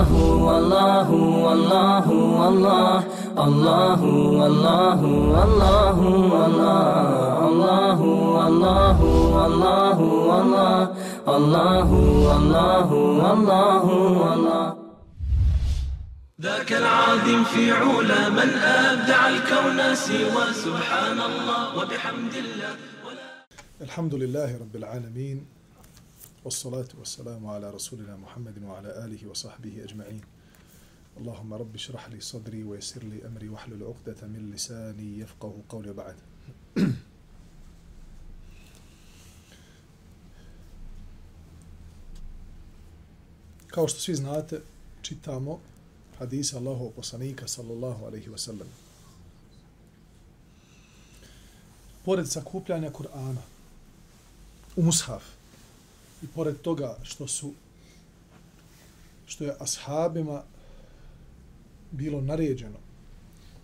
الله والله والله والله الله والله والله والله الله والله والله الله والله والله والله ذاك العظيم في علا من أبدع الكون سوى سبحان الله. وبحمد الله الحمد لله رب العالمين. والصلاة والسلام على رسولنا محمد وعلى آله وصحبه أجمعين اللهم رب اشرح لي صدري ويسر لي أمري واحلل عقدة من لساني يفقه قولي بعد Kao što svi znate, čitamo hadisa Allahov poslanika sallallahu alaihi wa sallam. Pored sakupljanja Kur'ana u mushaf i pored toga što su što je ashabima bilo naređeno,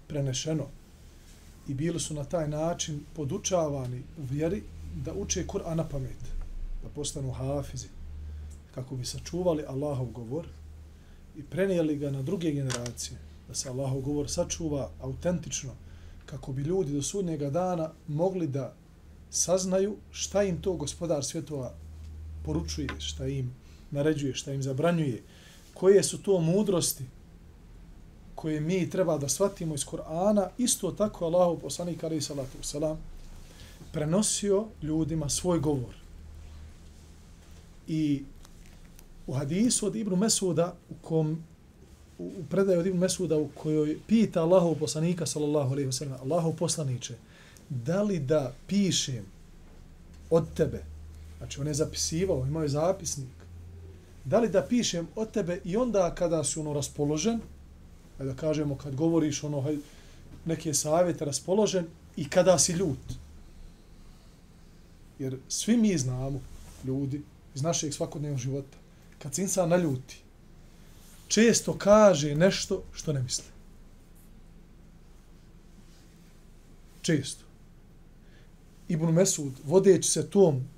prenešeno i bili su na taj način podučavani u vjeri da uče Kur'an na pamet, da postanu hafizi, kako bi sačuvali Allahov govor i prenijeli ga na druge generacije, da se Allahov govor sačuva autentično, kako bi ljudi do sudnjega dana mogli da saznaju šta im to gospodar svjetova poručuje, šta im naređuje, šta im zabranjuje, koje su to mudrosti koje mi treba da shvatimo iz Korana, isto tako Allahu poslanik alejhi salatu selam prenosio ljudima svoj govor. I u hadisu od Ibnu Mesuda u kom u predaju od Ibnu Mesuda u kojoj pita Allahu poslanika sallallahu alejhi ve sellem Allahu poslanice da li da pišem od tebe znači on je zapisivao imao je zapisnik da li da pišem od tebe i onda kada si ono raspoložen e, da kažemo kad govoriš ono neke savjete raspoložen i kada si ljut jer svi mi znamo ljudi iz našeg svakodnevnog života kad se insan naljuti, često kaže nešto što ne misli. Često. Ibn Mesud, vodeći se tom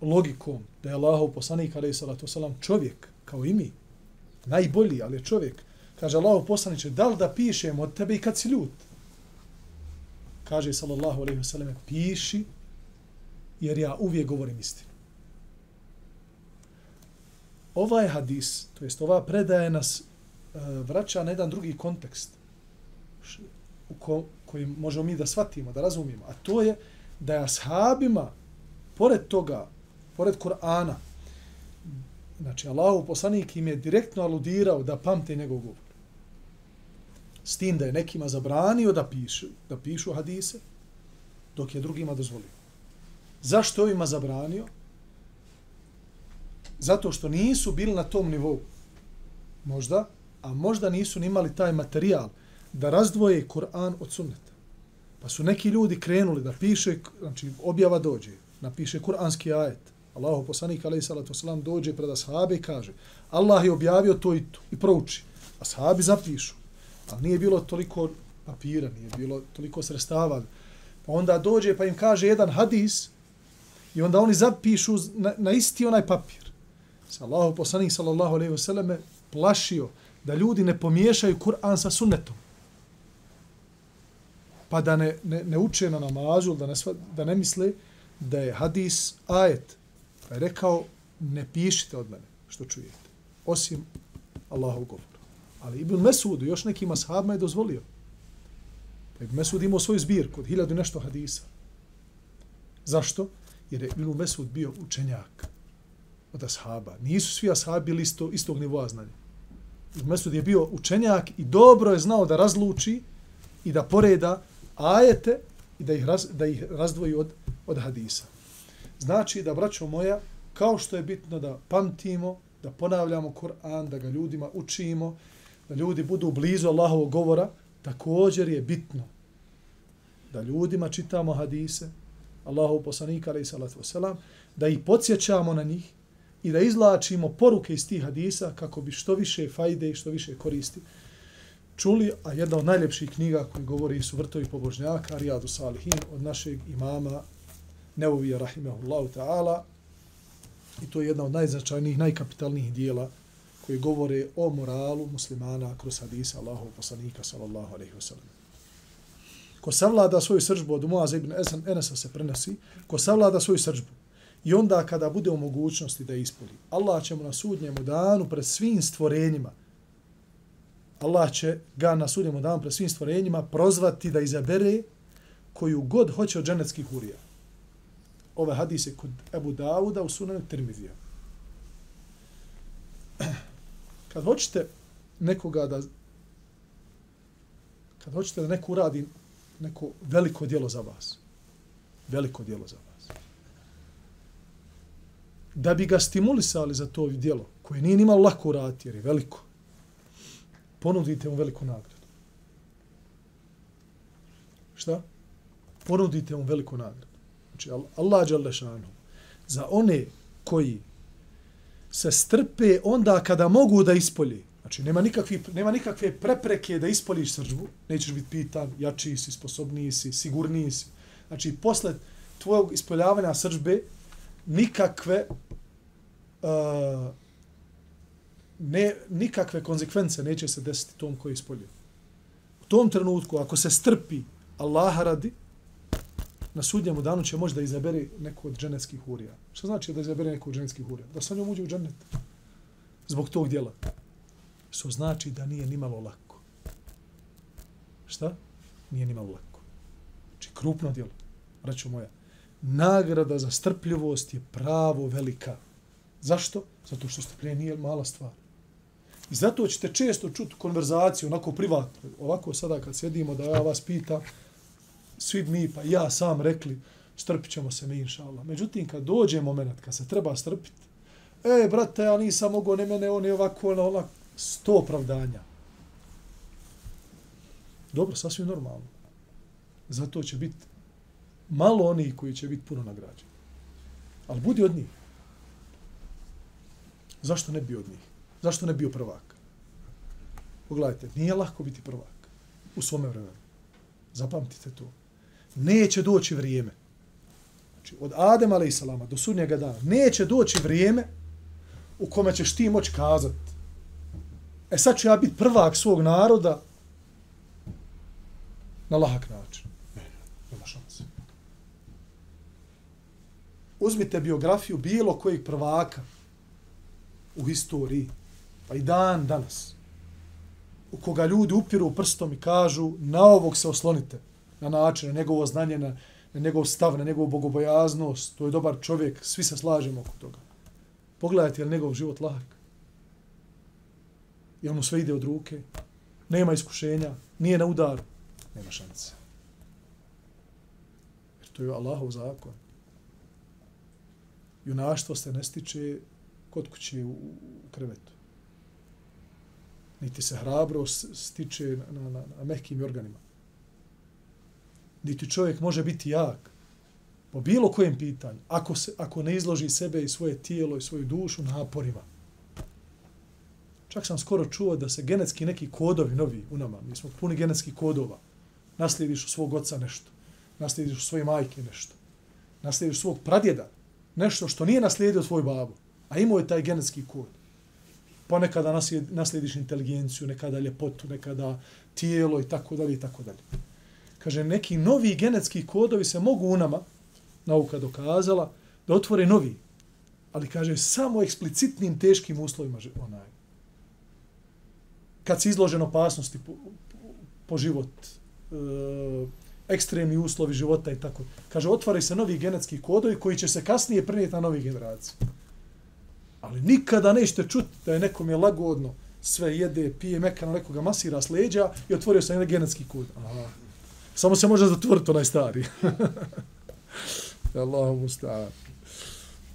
logikom da je Allahov poslanik, ali salatu salam, čovjek, kao i mi, najbolji, ali je čovjek, kaže Allahov poslaniče, da li da pišem od tebe i kad si ljut? Kaže, sallallahu alaihi wasalam, piši, jer ja uvijek govorim istinu. Ovaj hadis, to jest ova predaje nas e, vraća na jedan drugi kontekst u ko, koji možemo mi da shvatimo, da razumijemo, a to je da je ashabima, pored toga, pored Kur'ana, znači Allahu poslanik im je direktno aludirao da pamte njegov govor. S tim da je nekima zabranio da pišu, da pišu hadise, dok je drugima dozvolio. Zašto je ovima zabranio? Zato što nisu bili na tom nivou. Možda, a možda nisu ni imali taj materijal da razdvoje Kur'an od sunneta. Pa su neki ljudi krenuli da piše, znači objava dođe, napiše kur'anski ajet. Allahu poslanik alejhi salatu vesselam dođe pred ashabe i kaže: Allah je objavio to i to i prouči. Ashabi zapišu. Ali nije bilo toliko papira, nije bilo toliko sredstava. Pa onda dođe pa im kaže jedan hadis i onda oni zapišu na, na isti onaj papir Sa Allahu poslanik sallallahu alejhi ve plašio da ljudi ne pomiješaju Kur'an sa sunnetom. Pa da ne, ne, ne uče na namazu, da ne, sva, da ne misle da je hadis ajet. Pa je rekao, ne pišite od mene što čujete. Osim Allahov govor. Ali Ibn Mesud još nekim ashabima je dozvolio. Pa Ibn Mesud imao svoj zbir kod hiljadu nešto hadisa. Zašto? Jer je Ibn Mesud bio učenjak od ashaba. Nisu svi ashabi bili isto, istog nivoa znanja. Ibn Mesud je bio učenjak i dobro je znao da razluči i da poreda ajete i da ih, raz, da ih razdvoji od, od hadisa. Znači da, braćo moja, kao što je bitno da pamtimo, da ponavljamo Kur'an, da ga ljudima učimo, da ljudi budu blizu Allahovog govora, također je bitno da ljudima čitamo hadise, Allahov poslanika, alaih salatu wasalam, da ih podsjećamo na njih, i da izlačimo poruke iz tih hadisa kako bi što više fajde i što više koristi čuli, a jedna od najljepših knjiga koji govori su vrtovi pobožnjaka, Rijadu Salihin, od našeg imama Neuvija rahimehullahu ta'ala. I to je jedna od najznačajnijih, najkapitalnijih dijela koji govore o moralu muslimana kroz hadisa Allahov poslanika sallallahu alejhi ve sellem. Ko savlada svoju sržbu od Muaza ibn Enesa se prenosi, ko savlada svoju sržbu i onda kada bude u mogućnosti da ispoli, Allah će mu na sudnjemu danu pred svim stvorenjima Allah će ga na sudnjemu danu pred svim stvorenjima prozvati da izabere koju god hoće od dženeckih hurija. Ove hadise kod Ebu Dauda u sunanu Tirmidija. Kad hoćete nekoga da kad hoćete da neko uradi neko veliko dijelo za vas, veliko dijelo za vas, da bi ga stimulisali za to dijelo, koje nije nimalo lako uraditi, jer je veliko, ponudite mu veliku nagradu. Šta? Ponudite mu veliku nagradu. Znači, Allah Đalešanu, za one koji se strpe onda kada mogu da ispolje. znači nema, nikakvi, nema nikakve prepreke da ispoliš sržbu, nećeš biti pitan, jačiji si, sposobniji si, sigurniji si. Znači, posle tvojeg ispoljavanja sržbe, nikakve uh, ne, nikakve konsekvence neće se desiti tom koji ispolje. U tom trenutku, ako se strpi Allaha radi, na sudnjemu danu će možda izabere neko od dženeckih hurija. Što znači da izabere neko od dženeckih hurija? Da sa njom uđe u dženet. Zbog tog dijela. Što znači da nije nimalo lako. Šta? Nije nimalo lako. Znači, krupno dijelo. Braćo moja. Nagrada za strpljivost je pravo velika. Zašto? Zato što strpljenje nije mala stvar. I zato ćete često čuti konverzaciju, onako privatno, ovako sada kad sjedimo da ja vas pitam, svi mi pa ja sam rekli, strpit ćemo se mi, inša Allah. Međutim, kad dođe moment, kad se treba strpiti, e, brate, ja nisam mogao, ne mene, on je ovako, ona, ona, sto opravdanja. Dobro, sasvim normalno. Zato će biti malo onih koji će biti puno nagrađeni. Ali budi od njih. Zašto ne bi od njih? Zašto ne bio prvak? Pogledajte, nije lako biti prvak u svome vremenu. Zapamtite to. Neće doći vrijeme. Znači, od Adema a.s. do sudnjega dana, neće doći vrijeme u kome ćeš ti moći kazat. E sad ću ja biti prvak svog naroda na lahak način. Ne, nema šanse. Uzmite biografiju bilo kojeg prvaka u historiji pa i dan danas, u koga ljudi upiru prstom i kažu na ovog se oslonite, na način, na njegovo znanje, na, na njegov stav, na njegovu bogobojaznost, to je dobar čovjek, svi se slažemo oko toga. Pogledajte je li njegov život lahak? Je mu sve ide od ruke? Nema iskušenja? Nije na udaru? Nema šanse. Jer to je Allahov zakon. Junaštvo se ne stiče kod kuće u krevetu niti se hrabro stiče na, na, na mehkim organima. Niti čovjek može biti jak po bilo kojem pitanju, ako, se, ako ne izloži sebe i svoje tijelo i svoju dušu naporima. Čak sam skoro čuo da se genetski neki kodovi novi u nama, mi smo puni genetskih kodova, naslijediš u svog oca nešto, naslijediš u svoje majke nešto, naslijediš u svog pradjeda nešto što nije naslijedio tvoj babo, a imao je taj genetski kod ponekada naslijediš inteligenciju, nekada ljepotu, nekada tijelo i tako dalje i tako dalje. Kaže, neki novi genetski kodovi se mogu u nama, nauka dokazala, da otvore novi. Ali kaže, samo eksplicitnim teškim uslovima onaj. Kad si izložen opasnosti po, po život, e, ekstremni uslovi života i tako. Kaže, otvaraju se novi genetski kodovi koji će se kasnije prenijeti na novi generacije. Ali nikada nećete čuti da je nekom je lagodno sve jede, pije mekano, nekoga masira s leđa i otvorio se jedan genetski kod. Aha. Samo se može zatvoriti onaj stari. Allahu musta.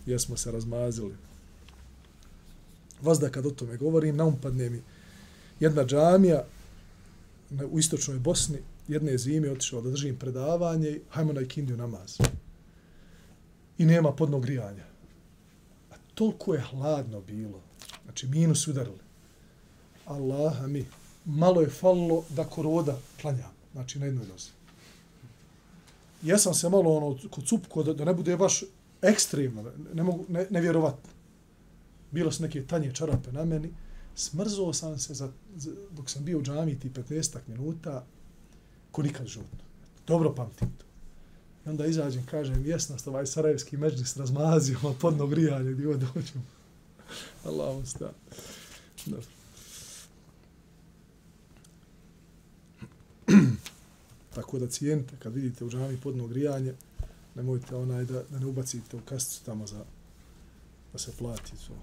Jesmo se razmazili. Vazda kad o tome govorim, naumpadne mi jedna džamija u istočnoj Bosni, jedne zime otišao da držim predavanje, hajmo na ikindiju namaz. I nema podnog grijanja A toliko je hladno bilo. Znači, minus udarili. Allah mi, malo je falilo da koroda klanja. Znači, na jednoj nozi. Ja sam se malo ono, kod cupko, da, da ne bude baš ekstremno, ne mogu, ne, nevjerovatno. Bilo su neke tanje čarape na meni smrzuo sam se za, za, dok sam bio u džami ti 15 minuta ko nikad životno. Dobro pamtim to. I onda izađem, kažem, jesnost, ovaj sarajevski međlis razmazio, ma podno grijanje, gdje god dođem. Allah vam. Dobro. Tako da cijenite, kad vidite u džami podno grijanje, nemojte onaj da, da ne ubacite u kasicu tamo za da se plati to.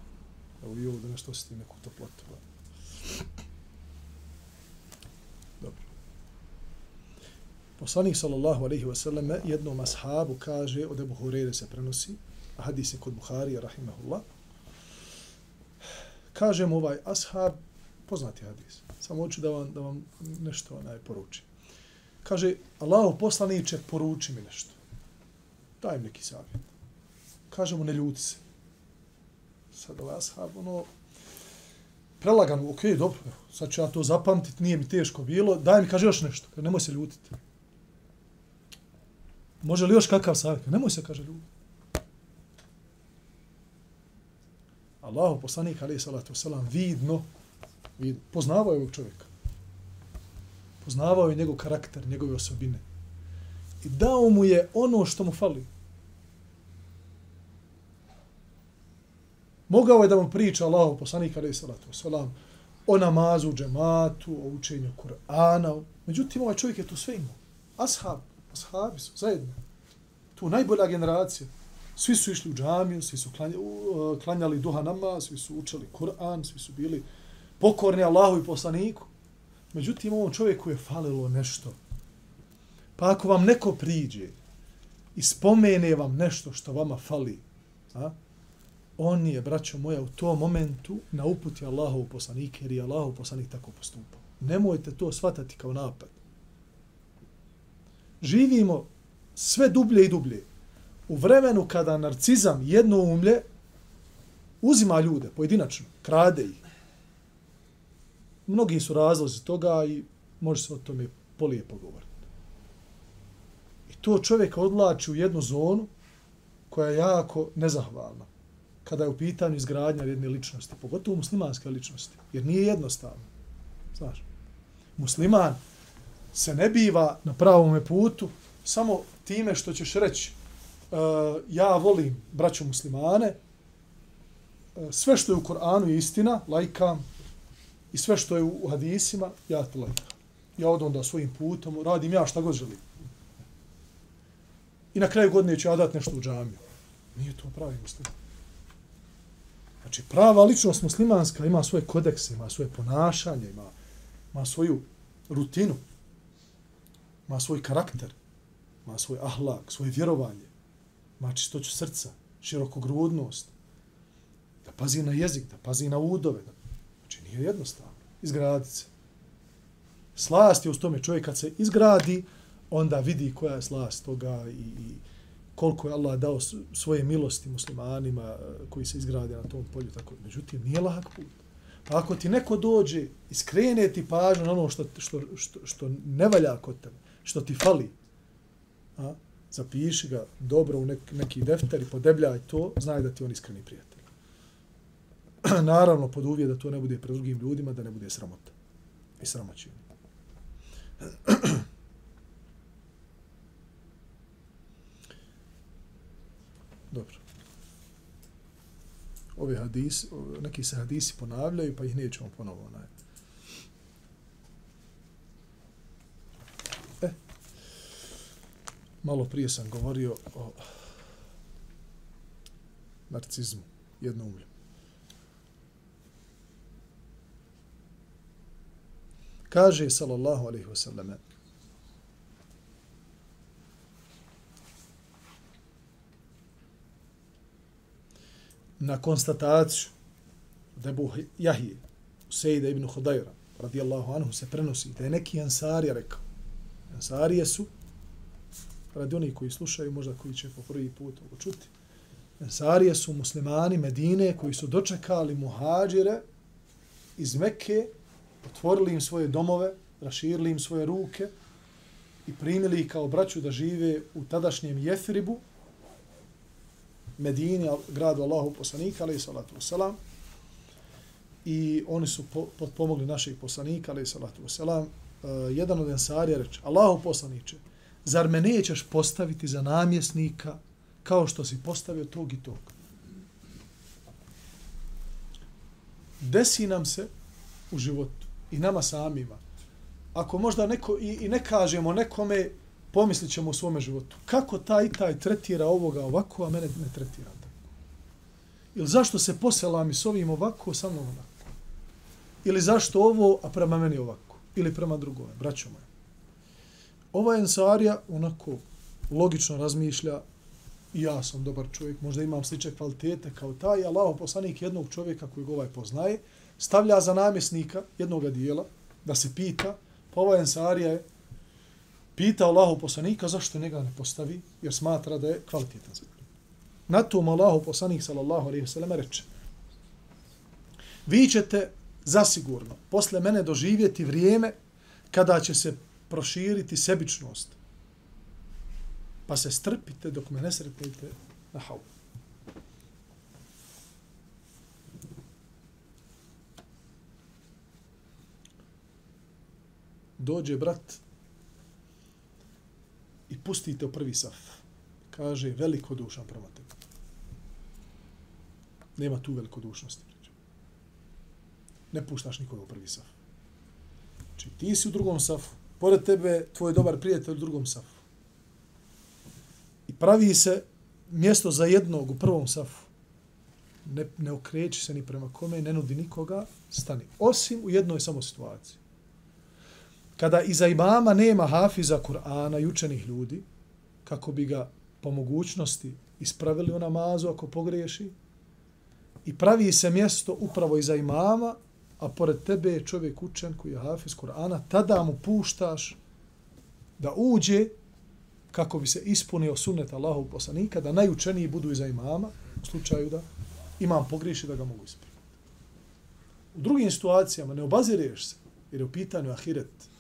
Evo i ovo da nešto osjeti neku toplotu. Dobro. Poslanik sallallahu alaihi wa sallam jednom ashabu kaže, od Ebu Hureyre se prenosi, a hadis je kod Buharija, rahimahullah, kaže mu ovaj ashab, poznati hadis, samo hoću da vam, da vam nešto onaj poručim. Kaže, Allaho poslaniće, poruči mi nešto. Daj mi neki savjet. Kaže mu, ne ljuti se. Sad ovaj ashab, ono, prelagan, ok, dobro, sad ću ja to zapamtiti, nije mi teško bilo, daj mi, kaže još nešto, kaže, nemoj se ljutiti. Može li još kakav savjet? Nemoj se, kaže, ljutiti. Allahu poslanik, ali salatu wasalam, vidno, I poznavao je ovog čovjeka. Poznavao je njegov karakter, njegove osobine. I dao mu je ono što mu fali. Mogao je da mu priča Allahu poslanik, ali salatu wasalam, o namazu, džematu, o učenju Kur'ana. Međutim, ovaj čovjek je tu sve imao. Ashab, ashabi su zajedno. Tu najbolja generacija. Svi su išli u džamiju, svi su klanjali, e, klanjali duha nama, svi su učili Kur'an, svi su bili pokorni Allahu i poslaniku. Međutim, ovom čovjeku je falilo nešto. Pa ako vam neko priđe i spomene vam nešto što vama fali, a, on je, braćo moja, u tom momentu na uputi Allahov poslanike, jer je Allahov poslanik tako postupao. Nemojte to shvatati kao napad. Živimo sve dublje i dublje u vremenu kada narcizam jedno umlje uzima ljude pojedinačno, krade ih. Mnogi su razlozi toga i može se o tome polijepo govoriti. I to čovjek odlači u jednu zonu koja je jako nezahvalna kada je u pitanju izgradnja jedne ličnosti, pogotovo muslimanske ličnosti, jer nije jednostavno. Znaš, musliman se ne biva na pravom putu samo time što ćeš reći uh, ja volim braću muslimane, uh, sve što je u Koranu je istina, lajkam, i sve što je u hadisima, ja te lajka. Ja odam onda svojim putom, radim ja šta god želim. I na kraju godine ću ja dati nešto u džamiju. Nije to pravi musliman. Znači, prava ličnost muslimanska ima svoje kodekse, ima svoje ponašanje, ima, ima svoju rutinu, ima svoj karakter, ima svoj ahlak, svoje vjerovanje ima čistoću srca, širokogrudnost, da pazi na jezik, da pazi na udove. Da... Nije jednostavno izgraditi se. Slast je u tome čovjek kad se izgradi, onda vidi koja je slast toga i, i koliko je Allah dao svoje milosti muslimanima eh, koji se izgrade na tom polju. Tako. Međutim, nije lahak put. Pa ako ti neko dođe i skrene ti pažnju na ono što, što, što, što ne valja kod tebe, što ti fali, a, zapiši ga dobro u nek, neki defter i podebljaj to, znaj da ti on iskreni prijatelj. Naravno, pod uvije da to ne bude pred drugim ljudima, da ne bude sramota. I sramoćenje. Dobro. Ovi hadisi, neki se hadisi ponavljaju, pa ih nećemo ponovo onaj. E, malo prije sam govorio o narcizmu, jednoumlju. Kaže, sallallahu alaihi wasallam, na konstataciju da je Buh Jahije, Sejda ibn Hudajra, radijallahu anhu, se prenosi da je neki ansarija rekao. Ansarije su radi onih koji slušaju, možda koji će po prvi put ovo čuti. Ansarije su muslimani Medine koji su dočekali muhađire iz Mekke, otvorili im svoje domove, raširili im svoje ruke i primili ih kao braću da žive u tadašnjem Jefribu, Medini, gradu Allahu poslanika, alaih salatu wasalam. i oni su po, potpomogli naših poslanika, ali salatu wasalam, uh, e, jedan od ensarija reče, Allahu poslaniće, zar me nećeš postaviti za namjesnika kao što si postavio tog i tog? Desi nam se u životu i nama samima. Ako možda neko i, i ne kažemo nekome, pomislit ćemo u svome životu. Kako taj i taj tretira ovoga ovako, a mene ne tretira tako? Ili zašto se posela mi s ovim ovako, sa mnom onako? Ili zašto ovo, a prema meni ovako? Ili prema drugome, braćo moje. Ova ensarija onako logično razmišlja i ja sam dobar čovjek, možda imam slične kvalitete kao taj, Allah poslanik jednog čovjeka koji ga ovaj poznaje, stavlja za namjesnika jednog dijela da se pita, pa ovaj ensarija je pita Allahu poslanika zašto njega ne postavi, jer smatra da je kvalitetan za Na tom Allahu poslanik sallallahu alaihi sallam reče, vi ćete zasigurno posle mene doživjeti vrijeme kada će se proširiti sebičnost. Pa se strpite dok me ne sretnete na havu. Dođe brat i pustite u prvi saf. Kaže, veliko dušan prema tebi. Nema tu velikodušnosti ne puštaš nikoga u prvi saf. Znači, ti si u drugom safu, pored tebe tvoj dobar prijatelj u drugom safu. I pravi se mjesto za jednog u prvom safu. Ne, ne okreći se ni prema kome, ne nudi nikoga, stani. Osim u jednoj samo situaciji. Kada iza imama nema hafiza Kur'ana i učenih ljudi, kako bi ga po mogućnosti ispravili u namazu ako pogriješi, i pravi se mjesto upravo iza imama a pored tebe je čovjek učen koji je hafiz Kur'ana, tada mu puštaš da uđe kako bi se ispunio sunnet Allahov poslanika, da najučeniji budu iza imama, u slučaju da imam pogriši da ga mogu ispraviti. U drugim situacijama ne obazireš se, jer je u pitanju ahiret.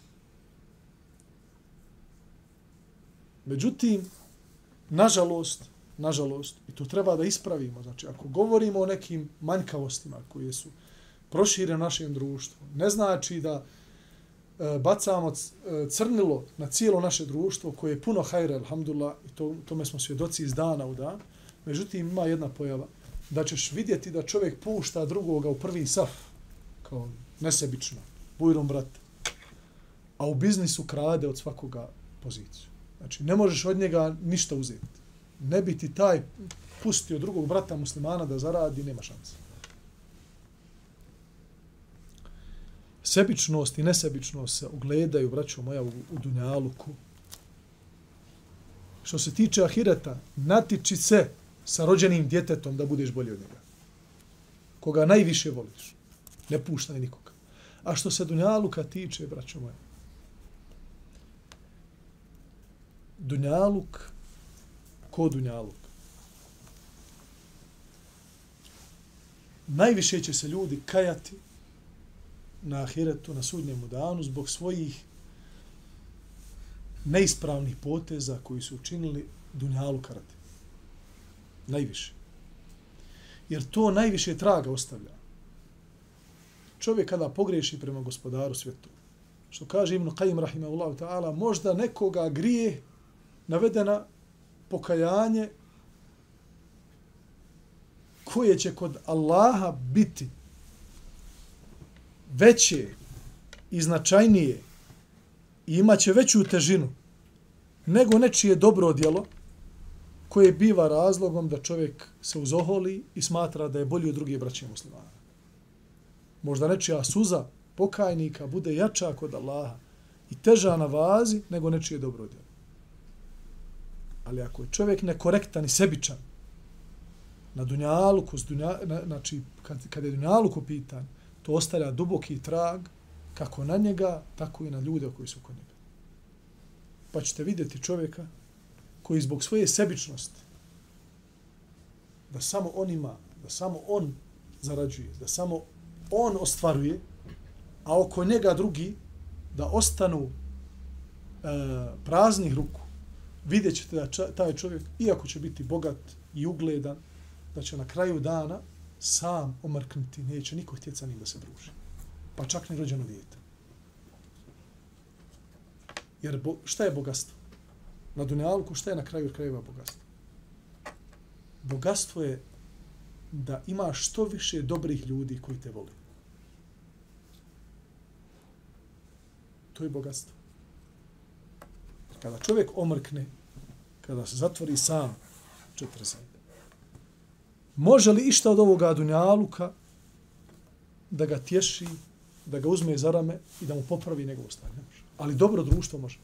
Međutim, nažalost, nažalost, i to treba da ispravimo, znači ako govorimo o nekim manjkavostima koje su prošire našem društvu. Ne znači da e, bacamo e, crnilo na cijelo naše društvo koje je puno hajra, alhamdulillah, i to, tome smo svjedoci iz dana u dan. Međutim, ima jedna pojava da ćeš vidjeti da čovjek pušta drugoga u prvi saf, kao nesebično, bujrom brata, a u biznisu krade od svakoga poziciju. Znači, ne možeš od njega ništa uzeti. Ne bi ti taj pustio drugog brata muslimana da zaradi, nema šanse. sebičnost i nesebičnost se ogledaju, braćo moja, u, u Dunjaluku. Što se tiče ahireta, natiči se sa rođenim djetetom da budeš bolji od njega. Koga najviše voliš. Ne puštaj nikoga. A što se Dunjaluka tiče, braćo moja, Dunjaluk, ko Dunjaluk? Najviše će se ljudi kajati na ahiretu, na sudnjemu danu, zbog svojih neispravnih poteza koji su učinili dunjalu karate. Najviše. Jer to najviše traga ostavlja. Čovjek kada pogreši prema gospodaru svijetu, što kaže Ibn Qajim rahimahullahu ta'ala, možda nekoga grije navedena pokajanje koje će kod Allaha biti veće i značajnije i imaće veću težinu nego nečije dobro djelo koje biva razlogom da čovjek se uzoholi i smatra da je bolji od drugih braća muslimana. Možda nečija suza pokajnika bude jača kod Allaha i teža na vazi nego nečije dobro djelo. Ali ako je čovjek nekorektan i sebičan na dunjaluku, dunja, na, znači kad, kad je dunjaluku pitan, to ostavlja duboki trag kako na njega, tako i na ljude koji su kod njega. Pa ćete vidjeti čovjeka koji zbog svoje sebičnosti da samo on ima, da samo on zarađuje, da samo on ostvaruje, a oko njega drugi da ostanu e, praznih ruku, vidjet ćete da ča, taj čovjek, iako će biti bogat i ugledan, da će na kraju dana sam omrknuti, neće niko htjeti sa njim da se druži. Pa čak ni rođeno dijete. Jer bo, šta je bogatstvo? Na dunjalku šta je na kraju krajeva bogatstvo? Bogatstvo je da imaš što više dobrih ljudi koji te vole. To je bogatstvo. Kada čovjek omrkne, kada se zatvori sam, četiri sajde. Može li išta od ovoga dunjaluka da ga tješi, da ga uzme za rame i da mu popravi njegovo stanje? Ne može. Ali dobro društvo može.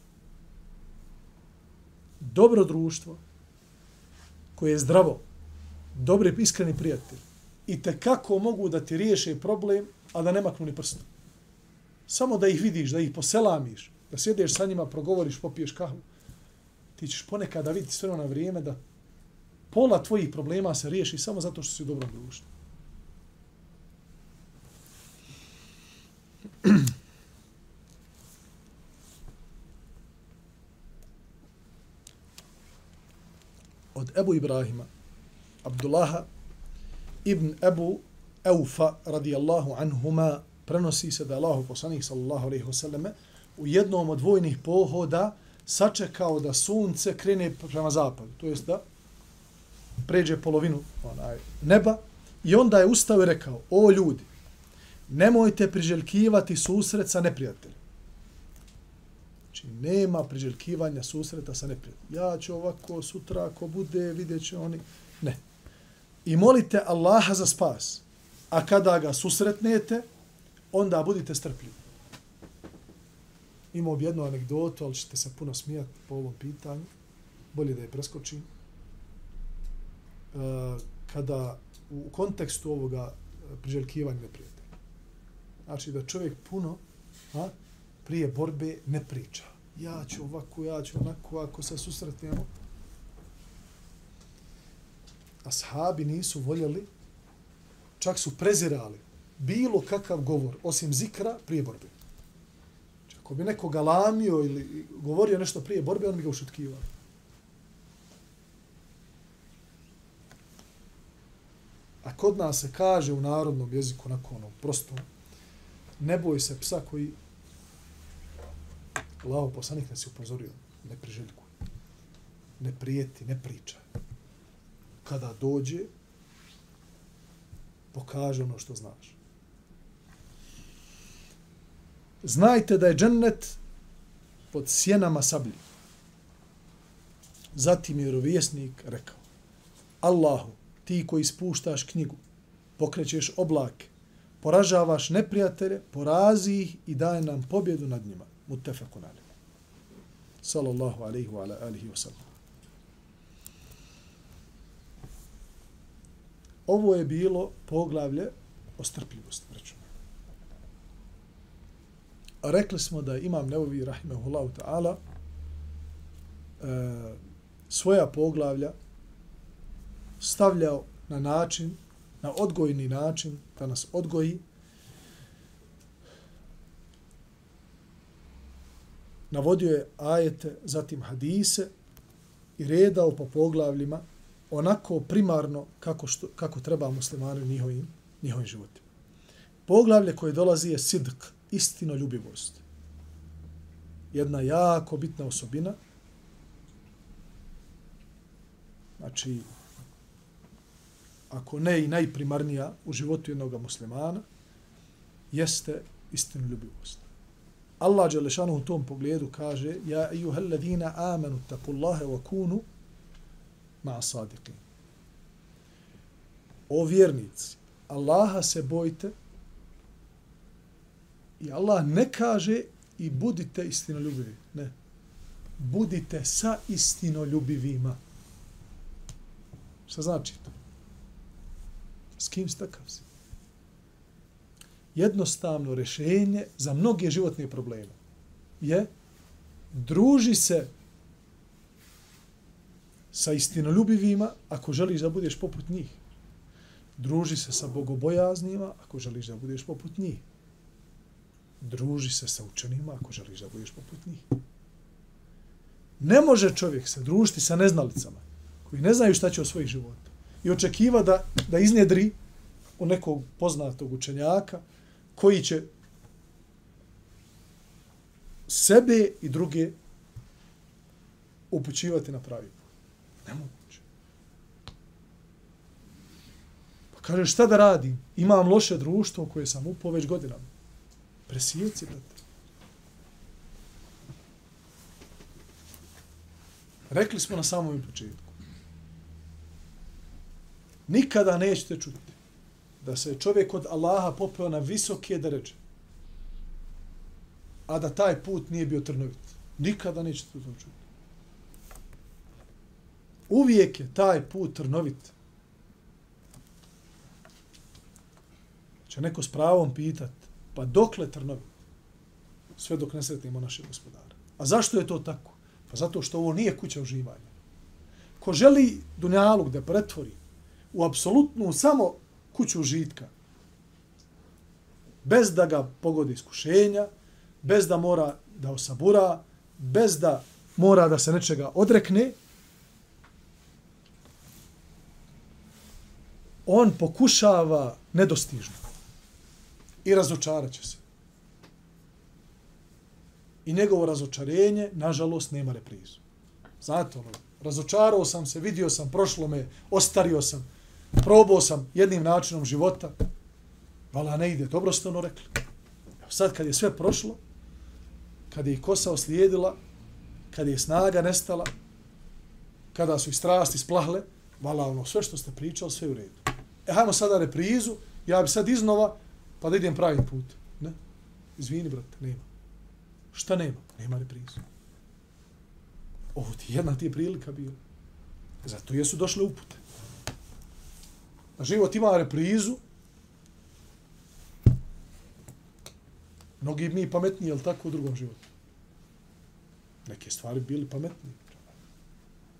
Dobro društvo koje je zdravo, dobri, iskreni prijatelj i te kako mogu da ti riješe problem, a da ne maknu ni prstu. Samo da ih vidiš, da ih poselamiš, da sjedeš sa njima, progovoriš, popiješ kahvu, ti ćeš ponekad da vidiš sve ono na vrijeme da pola tvojih problema se riješi samo zato što si u dobrom društvu. Od Ebu Ibrahima, Abdullaha ibn Ebu Eufa radijallahu anhuma prenosi se da je Allahu poslanik sallallahu alaihi wasallam u jednom od vojnih pohoda sačekao da sunce krene prema zapadu. To jest da pređe polovinu onaj, neba i onda je ustao i rekao, o ljudi, nemojte priželjkivati susret sa neprijateljem. Znači, nema priželjkivanja susreta sa neprijateljem. Ja ću ovako sutra, ako bude, vidjet će oni. Ne. I molite Allaha za spas. A kada ga susretnete, onda budite strpljivi. Imao bi jednu anegdotu, ali ćete se puno smijati po ovom pitanju. Bolje da je preskočim. Uh, kada u kontekstu ovoga e, priželjkivanja neprijatelja. Znači da čovjek puno a, prije borbe ne priča. Ja ću ovako, ja ću onako, ako se susretnemo. Ashabi nisu voljeli, čak su prezirali bilo kakav govor, osim zikra, prije borbe. Ako bi neko galamio ili govorio nešto prije borbe, on bi ga ušutkivao. A kod nas se kaže u narodnom jeziku, onako ono, prosto, ne boj se psa koji Lao poslanik nas je upozorio, ne priželjkuj, ne prijeti, ne priča. Kada dođe, pokaže ono što znaš. Znajte da je džennet pod sjenama sablji. Zatim je vjerovjesnik rekao, Allahu, ti koji spuštaš knjigu, pokrećeš oblake, poražavaš neprijatelje, porazi ih i daje nam pobjedu nad njima. Muttefakun alim. Sallallahu alaihi wa alihi wa sallam. Ovo je bilo poglavlje o strpljivosti, braću. Rekli smo da imam Neovi, rahimehullahu ta'ala, e, svoja poglavlja stavljao na način, na odgojni način, da nas odgoji, navodio je ajete, zatim hadise i redao po poglavljima onako primarno kako, što, kako treba muslimani njihovim, njihovim životima. Poglavlje koje dolazi je sidk, istinoljubivost. Jedna jako bitna osobina. Znači, ako ne i najprimarnija u životu jednog muslimana, jeste istinoljubivost. Allah Đelešanu u tom pogledu kaže Ja ejuhel ladina amanu takullahe wa kunu ma sadiqin. O vjernici, Allaha se bojte i Allah ne kaže i budite istinoljubivi. Ne. Budite sa istinoljubivima. Šta znači to? S kim stakav si? Jednostavno rešenje za mnoge životne probleme je druži se sa istinoljubivima ako želiš da budeš poput njih. Druži se sa bogobojaznima ako želiš da budeš poput njih. Druži se sa učenima ako želiš da budeš poput njih. Ne može čovjek se družiti sa neznalicama koji ne znaju šta će o svojih života i očekiva da, da iznjedri u nekog poznatog učenjaka koji će sebe i druge upućivati na pravi put. Nemoguće. Pa kaže, šta da radim? Imam loše društvo koje sam upao već godinama. Presijeci, brate. Rekli smo na samom početku. Nikada nećete čuti da se čovjek od Allaha popeo na visoke deređe, a da taj put nije bio trnovit. Nikada nećete to čuti. Uvijek je taj put trnovit. Će neko s pravom pitat, pa dokle trnovi? Sve dok ne sretnimo našeg gospodara. A zašto je to tako? Pa zato što ovo nije kuća uživanja. Ko želi dunjaluk da pretvori u apsolutnu samo kuću užitka, bez da ga pogodi iskušenja, bez da mora da osabura, bez da mora da se nečega odrekne, on pokušava nedostižno i razočarat će se. I njegovo razočarenje, nažalost, nema reprizu. Znate, ono, razočarao sam se, vidio sam, prošlo me, ostario sam, probao sam jednim načinom života, vala ne ide, dobro ste ono rekli. Evo sad kad je sve prošlo, kad je i kosa oslijedila, kad je snaga nestala, kada su i strasti splahle, vala ono, sve što ste pričali, sve u redu. E, hajmo sada reprizu, ja bi sad iznova, pa da idem pravim put. Ne? Izvini, brate, nema. Šta nema? Nema reprizu. Ovo ti jedna ti je prilika bila. Zato jesu došle upute. A život ima reprizu. Mnogi mi pametniji, jel tako, u drugom životu? Neke stvari bili pametniji.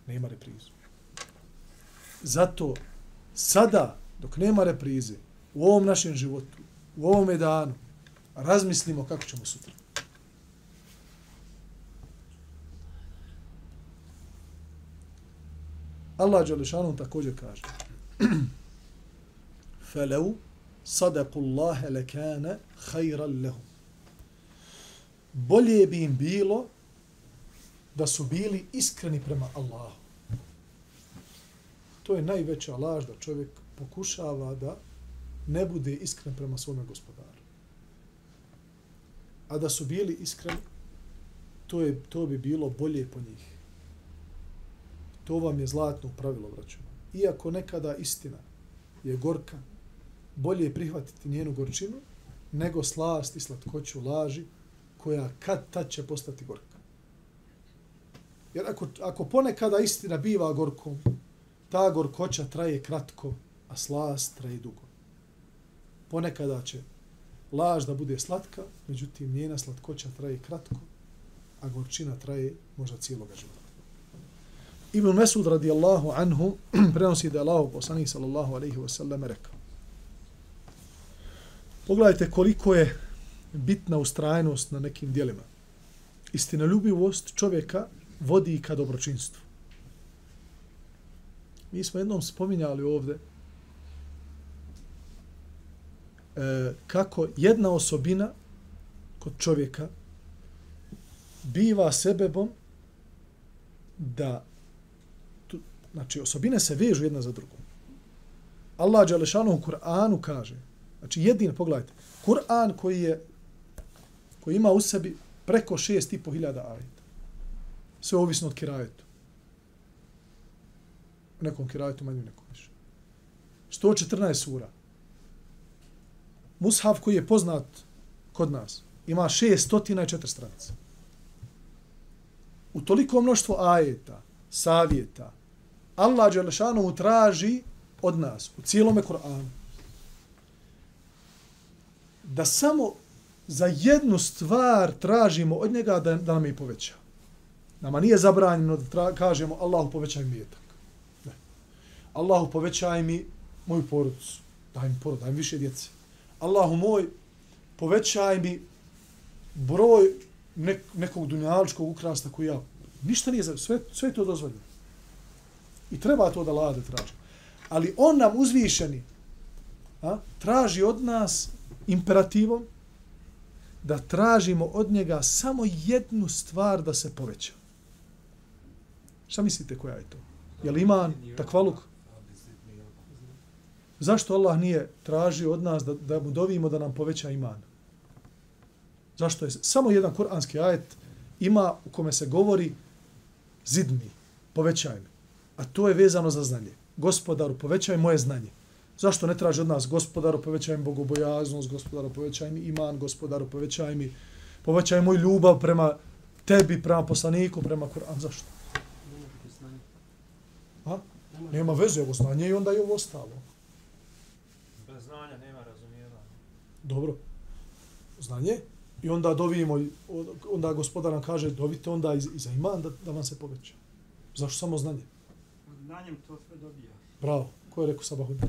Nema reprizu. Zato sada, dok nema reprize, u ovom našem životu, u ovom danu, razmislimo kako ćemo sutra. Allah Đelešanu također kaže فَلَوْ صَدَقُ اللَّهَ لَكَانَ خَيْرًا لَهُمْ Bolje bi im bilo da su bili iskreni prema Allahu. To je najveća laž da čovjek pokušava da ne bude iskren prema svome gospodaru. A da su bili iskreni, to, je, to bi bilo bolje po njih. To vam je zlatno pravilo, braćo. Iako nekada istina je gorka, bolje je prihvatiti njenu gorčinu nego slast i slatkoću laži koja kad tad će postati gorka. Jer ako, ako ponekada istina biva gorkom, ta gorkoća traje kratko, a slast traje dugo. Ponekada će laž da bude slatka, međutim njena slatkoća traje kratko, a gorčina traje možda cijeloga života. Ibn Mesud radijallahu anhu prenosi da je Allah poslanik sallallahu alaihi wasallam rekao. Pogledajte koliko je bitna ustrajnost na nekim dijelima. Istinoljubivost čovjeka vodi ka dobročinstvu. Mi smo jednom spominjali ovde e, kako jedna osobina kod čovjeka biva sebebom da Znači, osobine se vežu jedna za drugom. Allah Đalešanu u Kur'anu kaže, znači jedin, pogledajte, Kur'an koji je, koji ima u sebi preko šest i po hiljada ajeta. Sve ovisno od kirajetu. U nekom kirajetu manje, nekom više. 114 sura. Mushaf koji je poznat kod nas ima 604 stranice. U toliko mnoštvo ajeta, savjeta, Allah Đelešanu traži od nas u cijelome Koranu da samo za jednu stvar tražimo od njega da, da nam je poveća. Nama nije zabranjeno da tra, kažemo Allahu povećaj mi jetak. Ne. Allahu povećaj mi moju porodicu. Daj mi porod, daj mi više djece. Allahu moj povećaj mi broj nek, nekog dunjaličkog ukrasta koji ja... Ništa nije za... Sve, sve to dozvoljeno. I treba to da lade traži. Ali on nam uzvišeni a, traži od nas imperativom da tražimo od njega samo jednu stvar da se poveća. Šta mislite koja je to? Je li iman takvaluk? Zašto Allah nije tražio od nas da, da mu dovimo da nam poveća iman? Zašto je samo jedan kuranski ajet ima u kome se govori zidni, povećaj mi. A to je vezano za znanje. Gospodaru, povećaj moje znanje. Zašto ne traži od nas gospodaru, povećaj mi bogobojaznost, gospodaru, povećaj mi iman, gospodaru, povećaj mi, povećaj moj ljubav prema tebi, prema poslaniku, prema Kur'an. Zašto? A? Nema veze ovo znanje i onda je ovo ostalo. Bez znanja nema razumijevanja. Dobro. Znanje. I onda dovijemo, onda gospodar nam kaže, dovite onda i, i za iman da, da vam se poveća. Zašto samo znanje? Znanjem to sve dobija. Bravo. Ko je rekao sabahudin?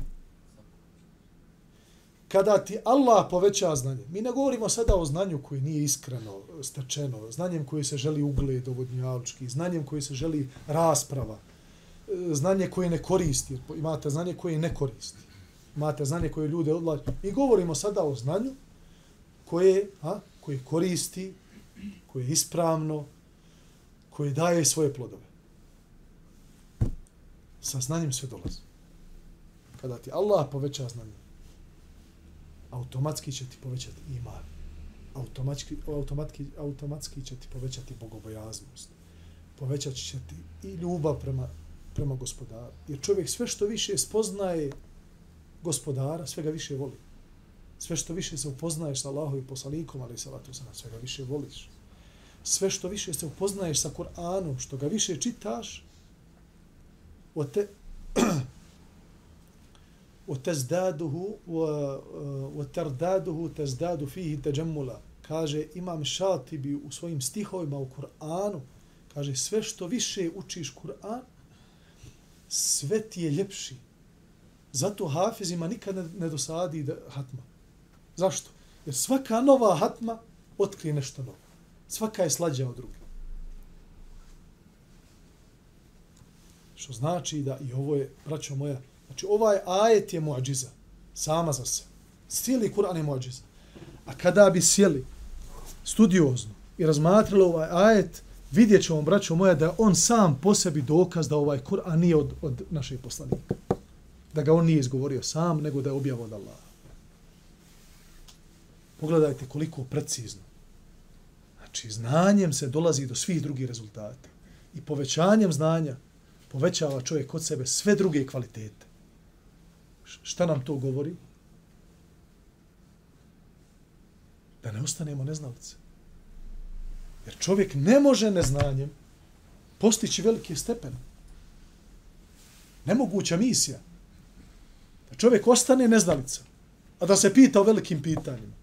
Kada ti Allah poveća znanje, mi ne govorimo sada o znanju koji nije iskreno, stečeno, znanjem koji se želi ugled ovodnjavčki, znanjem koji se želi rasprava, znanje koje ne koristi, imate znanje koje ne koristi, imate znanje koje ljude odlađu. Mi govorimo sada o znanju koje, a, koje koristi, koje je ispravno, koje daje svoje plodove. Sa znanjem sve dolazi. Kada ti Allah poveća znanje, automatski će ti povećati iman. Automatski, automatski, automatski će ti povećati bogobojaznost. Povećat će ti i ljubav prema, prema gospodaru. Jer čovjek sve što više spoznaje gospodara, sve ga više voli. Sve što više se upoznaješ sa Allahom i poslanikom, ali salatu sana, sve ga više voliš. Sve što više se upoznaješ sa Kur'anom, što ga više čitaš, o te, وتزداده وترداده تزداد فيه تجملا kaže imam šatibi u svojim stihovima u Kur'anu kaže sve što više učiš Kur'an sve ti je ljepši zato hafizima nikad ne, ne dosadi da, hatma zašto? jer svaka nova hatma otkrije nešto novo svaka je slađa od druge što znači da i ovo je braćo moja Znači ovaj ajet je muadžiza. Sama za se. Cijeli Kur'an je muadžiza. A kada bi sjeli studiozno i razmatrali ovaj ajet, vidjet ćemo, braćo moja, da on sam po sebi dokaz da ovaj Kur'an nije od, od našeg poslanika. Da ga on nije izgovorio sam, nego da je objavio od Allaha. Pogledajte koliko precizno. Znači, znanjem se dolazi do svih drugih rezultata. I povećanjem znanja povećava čovjek kod sebe sve druge kvalitete. Šta nam to govori? Da ne ostanemo neznalice. Jer čovjek ne može neznanjem postići velike stepene. Nemoguća misija. Da čovjek ostane neznalica, a da se pita o velikim pitanjima.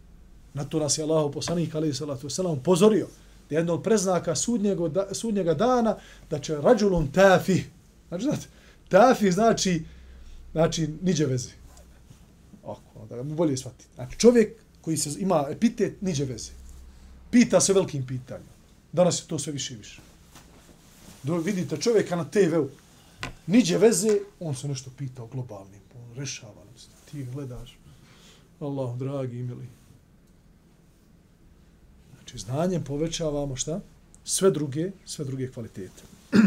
Na to nas je Allah poslanik, ali salatu wasalam, pozorio da je jedno od preznaka sudnjega, sudnjega dana da će rađulun tafi. Znači, znate, tafi znači znači, niđe veze. Oko, da mu bolje shvati. Znači, čovjek koji se ima epitet, niđe veze. Pita se velikim pitanjima. Danas je to sve više i više. Do, vidite čovjeka na TV-u, niđe veze, on se nešto pita o globalnim, on rešava nam se. Ti gledaš, Allah, dragi, mili. Znači, znanjem povećavamo šta? Sve druge, sve druge kvalitete.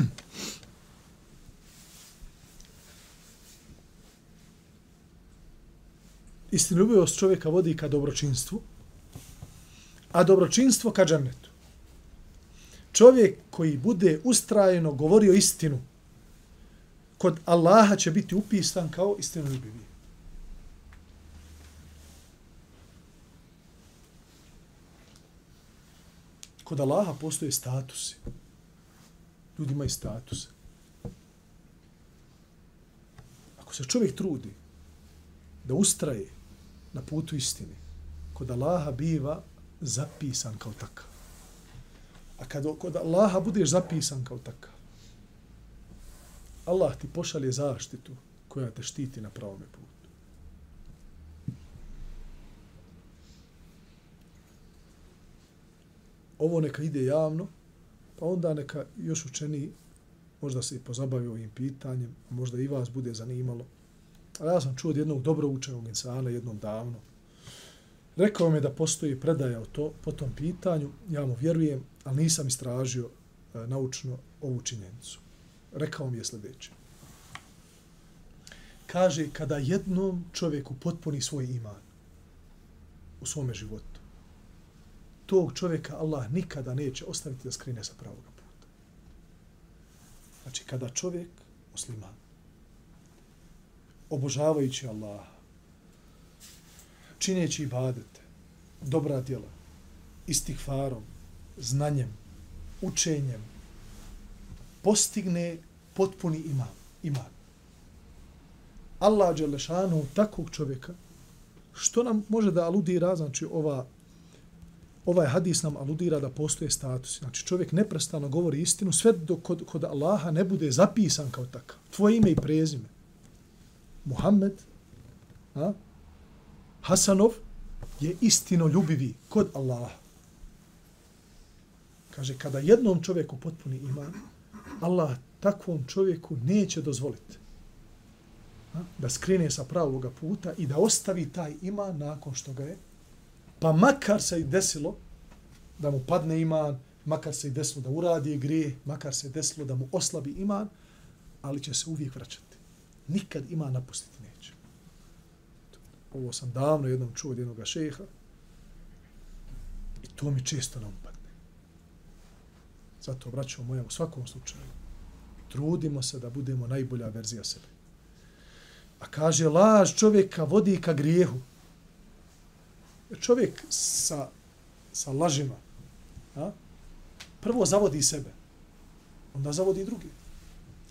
istinoljubivost čovjeka vodi ka dobročinstvu, a dobročinstvo ka džernetu. Čovjek koji bude ustrajeno govorio istinu, kod Allaha će biti upisan kao istinoljubivi. Kod Allaha postoje statusi. Ljudi imaju statuse. Ako se čovjek trudi da ustraje na putu istine, kod Allaha biva zapisan kao takav. A kad kod Allaha budeš zapisan kao takav, Allah ti pošalje zaštitu koja te štiti na pravome putu. Ovo neka ide javno, pa onda neka još učeni možda se i pozabavi ovim pitanjem, možda i vas bude zanimalo A ja sam čuo od jednog dobro učenog insana jednom davno. Rekao mi je da postoji predaja o to, po tom pitanju. Ja mu vjerujem, ali nisam istražio e, naučno ovu činjenicu. Rekao mi je sljedeće. Kaže, kada jednom čovjeku potpuni svoj iman u svome životu, tog čovjeka Allah nikada neće ostaviti da skrine sa pravog puta. Znači, kada čovjek, musliman, obožavajući Allah, čineći ibadete, dobra djela, istihvarom, znanjem, učenjem, postigne potpuni iman. iman. Allah Đelešanu takvog čovjeka, što nam može da aludira, znači ova, ovaj hadis nam aludira da postoje status. Znači čovjek neprestano govori istinu sve dok kod, kod Allaha ne bude zapisan kao takav. Tvoje ime i prezime. Muhammed, a? Hasanov je istino ljubivi kod Allaha. Kaže, kada jednom čovjeku potpuni iman, Allah takvom čovjeku neće dozvoliti da skrine sa pravog puta i da ostavi taj iman nakon što ga je. Pa makar se i desilo da mu padne iman, makar se i desilo da uradi grije, makar se desilo da mu oslabi iman, ali će se uvijek vraćati. Nikad iman napustiti neće. Ovo sam davno jednom čuo od jednog šeha i to mi često nam. Zato braćo moja u svakom slučaju. Trudimo se da budemo najbolja verzija sebe. A kaže, laž čovjeka vodi ka grijehu. Čovjek sa, sa lažima a, prvo zavodi sebe, onda zavodi drugi.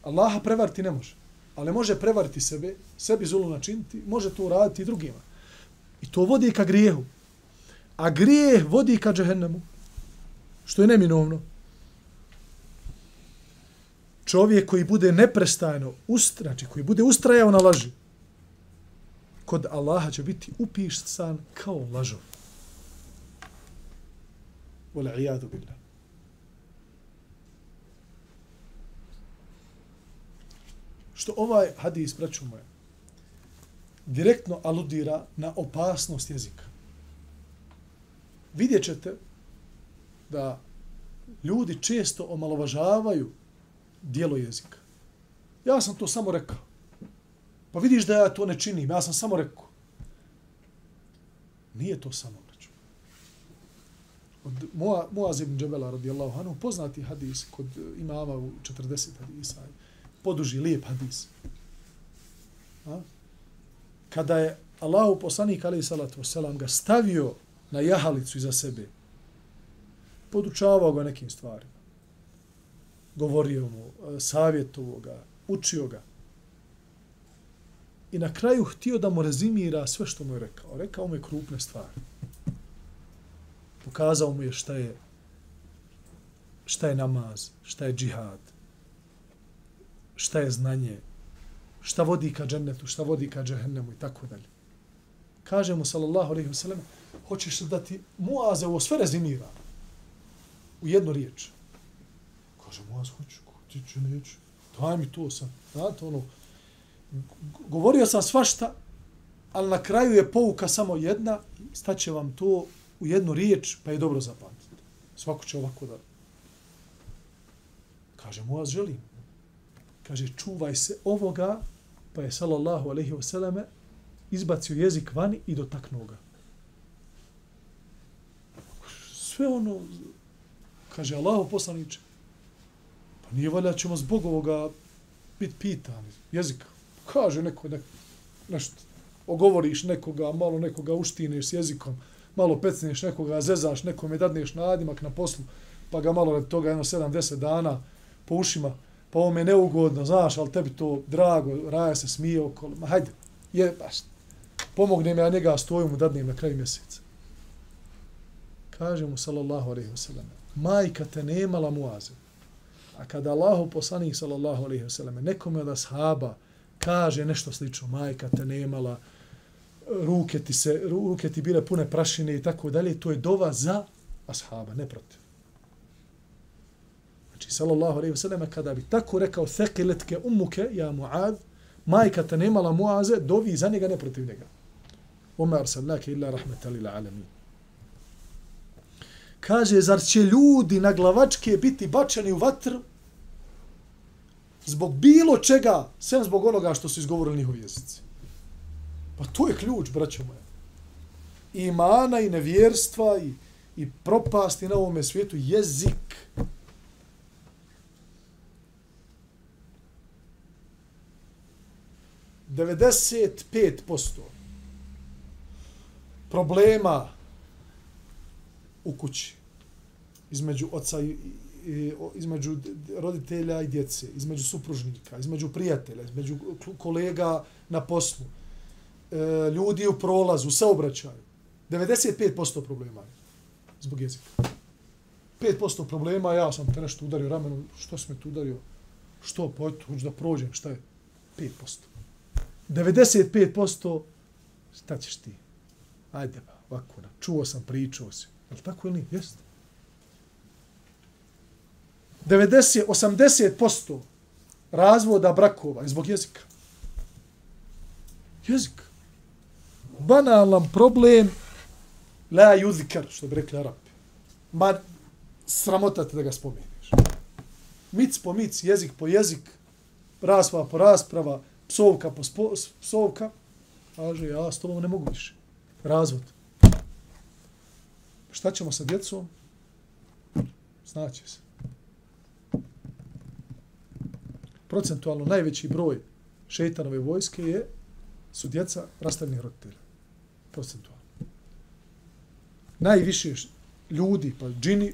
Allaha prevariti ne može, ali može prevariti sebe, sebi zulu načiniti, može to uraditi i drugima. I to vodi ka grijehu. A grijeh vodi ka džehennemu, što je neminovno. Čovjek koji bude neprestajno, znači koji bude ustrajao na laži, kod Allaha će biti upisan kao lažov. Vole ijadu billah. Što ovaj hadis, braću moje, direktno aludira na opasnost jezika. Vidjet ćete da ljudi često omalovažavaju dijelo jezika. Ja sam to samo rekao. Pa vidiš da ja to ne činim, ja sam samo rekao. Nije to samo, braću. Od Muaz ibn Džebela, radijallahu anhu, poznati hadis kod imama u 40 hadisa, poduži, lijep hadis. A? Kada je Allahu poslanik, alaih salatu wasalam, ga stavio na jahalicu iza sebe, podučavao ga nekim stvarima. Govorio mu, e, savjetovo ga, učio ga i na kraju htio da mu rezimira sve što mu je rekao. Rekao mu je krupne stvari. Pokazao mu je šta je šta je namaz, šta je džihad, šta je znanje, šta vodi ka džennetu, šta vodi ka džehennemu i tako dalje. Kaže mu, sallallahu alaihi wa sallam, hoćeš da ti Muaze ovo sve rezimira u jednu riječ. Kaže, moja hoću, ti ću, neću, daj mi to sad. Znate, ono, govorio sam svašta, ali na kraju je pouka samo jedna, staće vam to u jednu riječ, pa je dobro zapamtiti. Svako će ovako da... Kaže, moja želim. Kaže, čuvaj se ovoga, pa je sallallahu alaihi vseleme, izbacio jezik vani i dotaknuo ga. Sve ono, kaže, Allaho poslaniče, pa nije valjda ćemo zbog ovoga biti pitani, jezika kaže neko nek, nešto, ogovoriš nekoga, malo nekoga uštineš s jezikom, malo pecneš nekoga, zezaš nekome, dadneš nadimak na poslu, pa ga malo od toga jedno 7-10 dana po ušima, pa ovo me neugodno, znaš, ali tebi to drago, raja se smije okolo, ma hajde, je, baš, pomognem ja njega stoju mu dadnem na kraju mjeseca. Kaže mu, sallallahu alaihi wa sallam, majka te nemala muaze, a kada Allahu poslanih, sallallahu alejhi ve selleme nekome od ashaba, kaže nešto slično, majka te nemala, ruke ti, se, ruke ti bile pune prašine i tako dalje, to je dova za ashaba, ne protiv. Znači, sallallahu alaihi ve selleme kada bi tako rekao, thekiletke umuke, ja muad, majka te nemala muaze, dovi za njega, ne protiv njega. Oma arsalnake illa rahmetan lil alamin. Kaže, zar će ljudi na glavačke biti bačeni u vatru zbog bilo čega, sem zbog onoga što su izgovorili njihovi jezici. Pa to je ključ, braćo moje. I imana i nevjerstva i, i propasti na ovome svijetu jezik. 95% problema u kući između oca i između roditelja i djece, između supružnika, između prijatelja, između kolega na poslu, e, ljudi u prolazu, saobraćaju. 95% problema je zbog jezika. 5% problema, ja sam te nešto udario ramenom, što sam te udario? Što, pa eto, hoću da prođem, šta je? 5%. 95% šta ćeš ti? Ajde ovako, čuo sam, pričao si. Je li tako ili nije? Jeste. 90, 80% razvoda brakova je zbog jezika. Jezik. Banalan problem la yuzkar, što bi rekli Arabi. Ma sramota te da ga spomeniš. Mic po mic, jezik po jezik, rasprava po rasprava, psovka po spo, psovka, kaže, ja s tobom ne mogu više. Razvod. Šta ćemo sa djecom? Znači se. Procentualno najveći broj šeitanove vojske je su djeca rastavljenih roditelja. Procentualno. Najviše ljudi, pa džini,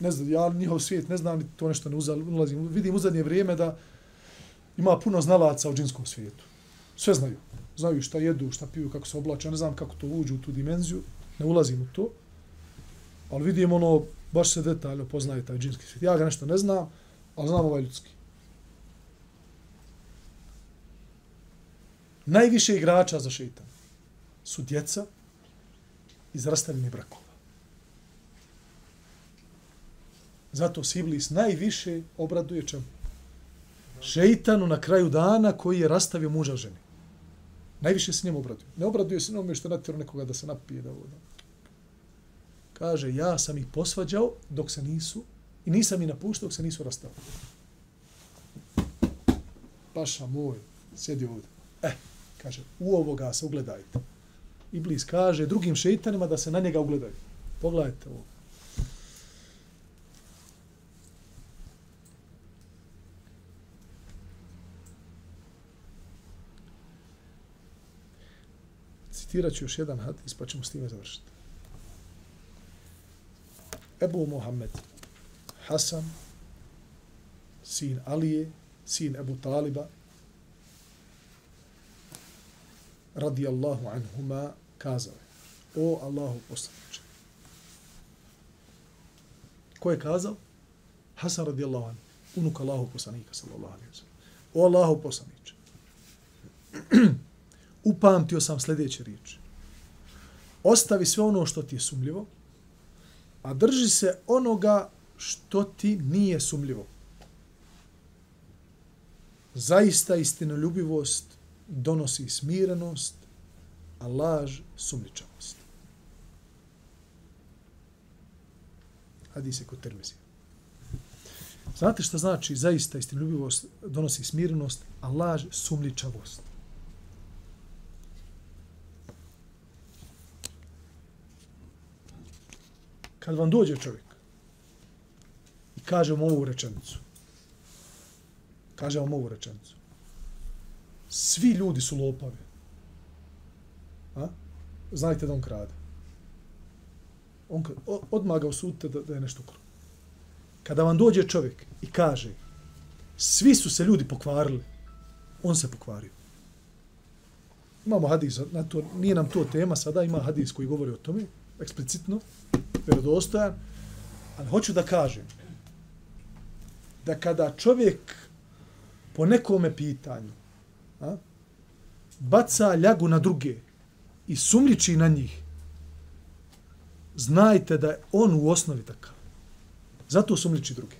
ne znam, ja njihov svijet ne znam, to nešto ne ulazim. Vidim u zadnje vrijeme da ima puno znalaca u džinskom svijetu. Sve znaju. Znaju šta jedu, šta piju, kako se oblače. ne znam kako to uđu u tu dimenziju. Ne ulazim u to. Ali vidim ono, baš se detaljno poznaje taj džinski svijet. Ja ga nešto ne znam, ali znam ovaj ljudski. Najviše igrača za šeitan su djeca iz rastavljenih brakova. Zato Siblis najviše obraduje čemu? šeitanu na kraju dana koji je rastavio muža ženi. Najviše se njemu obraduje. Ne obraduje se njome što je natjero nekoga da se napije. Da voda. Kaže, ja sam ih posvađao dok se nisu i nisam i napuštao se nisu rastali. Paša moj, sjedi ovdje. E, kaže, u ovoga se ugledajte. Iblis kaže drugim šeitanima da se na njega ugledaju. Pogledajte ovo. citirat ću još jedan hadis, pa ćemo s time završiti. Ebu Muhammed, Hasan, sin Alije, sin Ebu Taliba, radijallahu anhuma, kazao je, o Allahu poslaniče. Ko je kazao? Hasan radijallahu anhu, unuk Allahu poslanika, sallallahu alaihi wa sallam. O Allahu poslaniče. upamtio sam sljedeće riječi. Ostavi sve ono što ti je sumljivo, a drži se onoga što ti nije sumljivo. Zaista istinoljubivost donosi smirenost, a laž sumličavost. Hadise kod termizije. Znate što znači zaista istinoljubivost donosi smirenost, a laž sumličavost. kad vam dođe čovjek kažemo ovu rečenicu, Kažemo ovu rečenicu, svi ljudi su lopavi. A? Znajte da on krade. On, odmah ga osudite da, da je nešto kruo. Kada vam dođe čovjek i kaže svi su se ljudi pokvarili, on se pokvario. Imamo hadis, na to, nije nam to tema, sada ima hadis koji govori o tome, eksplicitno, vjerodostojan, ali hoću da kažem da kada čovjek po nekome pitanju a, baca ljagu na druge i sumniči na njih, znajte da je on u osnovi takav. Zato sumniči druge.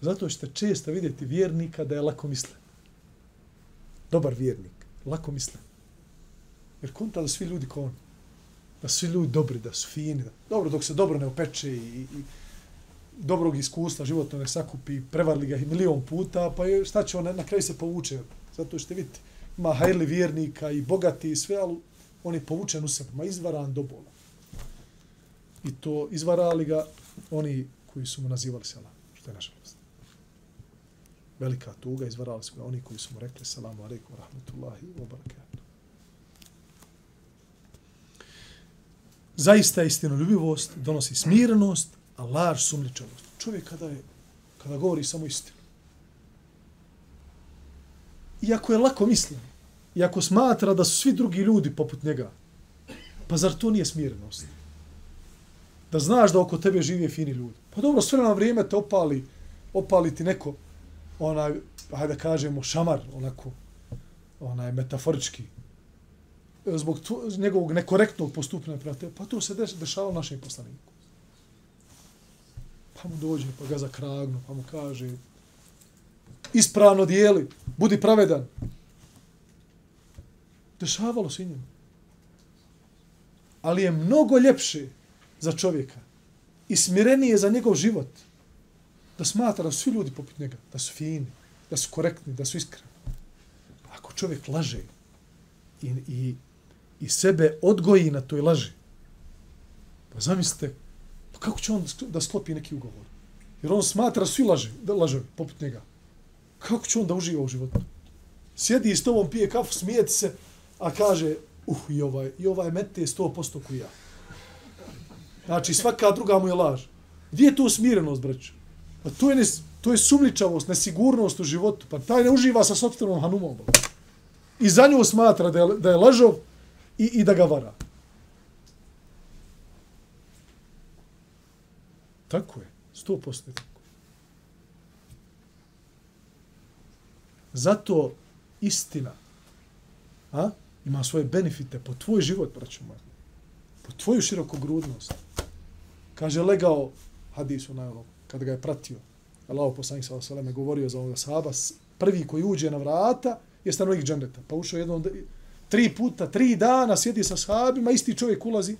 Zato ćete često vidjeti vjernika da je lako mislen. Dobar vjernik, lako mislen. Jer konta da svi ljudi kao on. Da svi ljudi dobri, da su fini. Da, dobro, dok se dobro ne opeče i, i dobrog iskustva životnog sakupi, prevarli ga milion puta, pa je, šta će on, na kraju se povuče. Zato što vidite, ima hajli vjernika i bogati i sve, ali on je povučen u sebe, ma izvaran do bola. I to izvarali ga oni koji su mu nazivali selam, što je nažalost. Velika tuga, izvarali su ga oni koji su mu rekli selamu alaikum, rahmetullahi, obarakatuh. Zaista istinoljubivost donosi smirenost, a laž sumničavost. Čovjek kada je kada govori samo istinu. Iako je lako mislen, iako smatra da su svi drugi ljudi poput njega, pa zar to nije smirenost? Da znaš da oko tebe žive fini ljudi. Pa dobro, sve na vrijeme te opali, opali ti neko, onaj, hajde da kažemo, šamar, onako, onaj, metaforički, zbog tvo, njegovog nekorektnog postupanja prema tebe, pa to se dešavalo našem poslaniku. Pa mu dođe, pa ga zakragnu, pa mu kaže, ispravno dijeli, budi pravedan. Dešavalo se njima. Ali je mnogo ljepše za čovjeka i smirenije za njegov život da smatra da su svi ljudi poput njega, da su fini, da su korektni, da su iskreni. Ako čovjek laže i, i, i sebe odgoji na toj laži, pa zamislite, kako će on da sklopi neki ugovor? Jer on smatra svi laže, da laže poput njega. Kako će on da uživa u životu? Sjedi s tobom, pije kafu, smije se, a kaže, uh, i ovaj, i ovaj mete je 100% kuja. ja. Znači, svaka druga mu je laž. Gdje je to smirenost, breć? Pa to je, ne, to je sumličavost, nesigurnost u životu. Pa taj ne uživa sa sobstvenom hanumom. I za nju smatra da je, da je lažov i, i da ga vara. Tako je. Sto posto tako. Zato istina a, ima svoje benefite po tvoj život, braću moja. Po tvoju širokogrudnost. Kaže, legao hadis onaj ono, kada ga je pratio. Allah poslanik sa osaleme govorio za ovoga sahaba, prvi koji uđe na vrata je stanovnik džendeta. Pa ušao jednom, tri puta, tri dana sjedi sa sahabima, isti čovjek ulazi.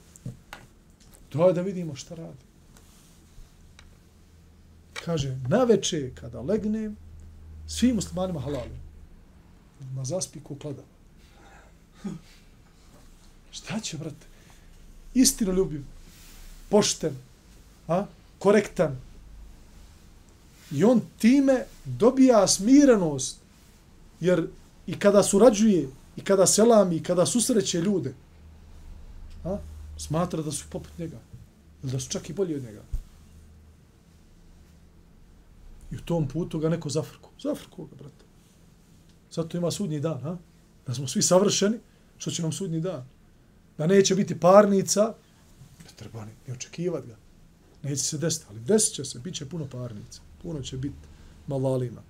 To je da vidimo šta radi. Kaže, na veče kada legnem, svim muslimanima halalu. Ma zaspi ko klada. Šta će, brate? Istino ljubim, pošten, a? korektan. I on time dobija smirenost, jer i kada surađuje, i kada selami, i kada susreće ljude, a? smatra da su poput njega, ili da su čak i bolji od njega. I u tom putu ga neko zafrku. Zafrku ga, brate. Zato ima sudnji dan, a? Da smo svi savršeni, što će nam sudnji dan? Da neće biti parnica, ne treba ni, ni očekivati ga. Neće se desiti, ali desit će se, bit će puno parnica. Puno će biti malalima.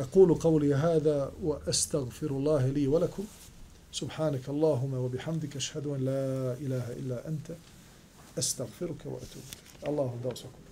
أقول قولي هذا وأستغفر الله لي ولكم سبحانك اللهم وبحمدك أشهد أن لا إله إلا أنت أستغفرك وأتوب الله دوسكم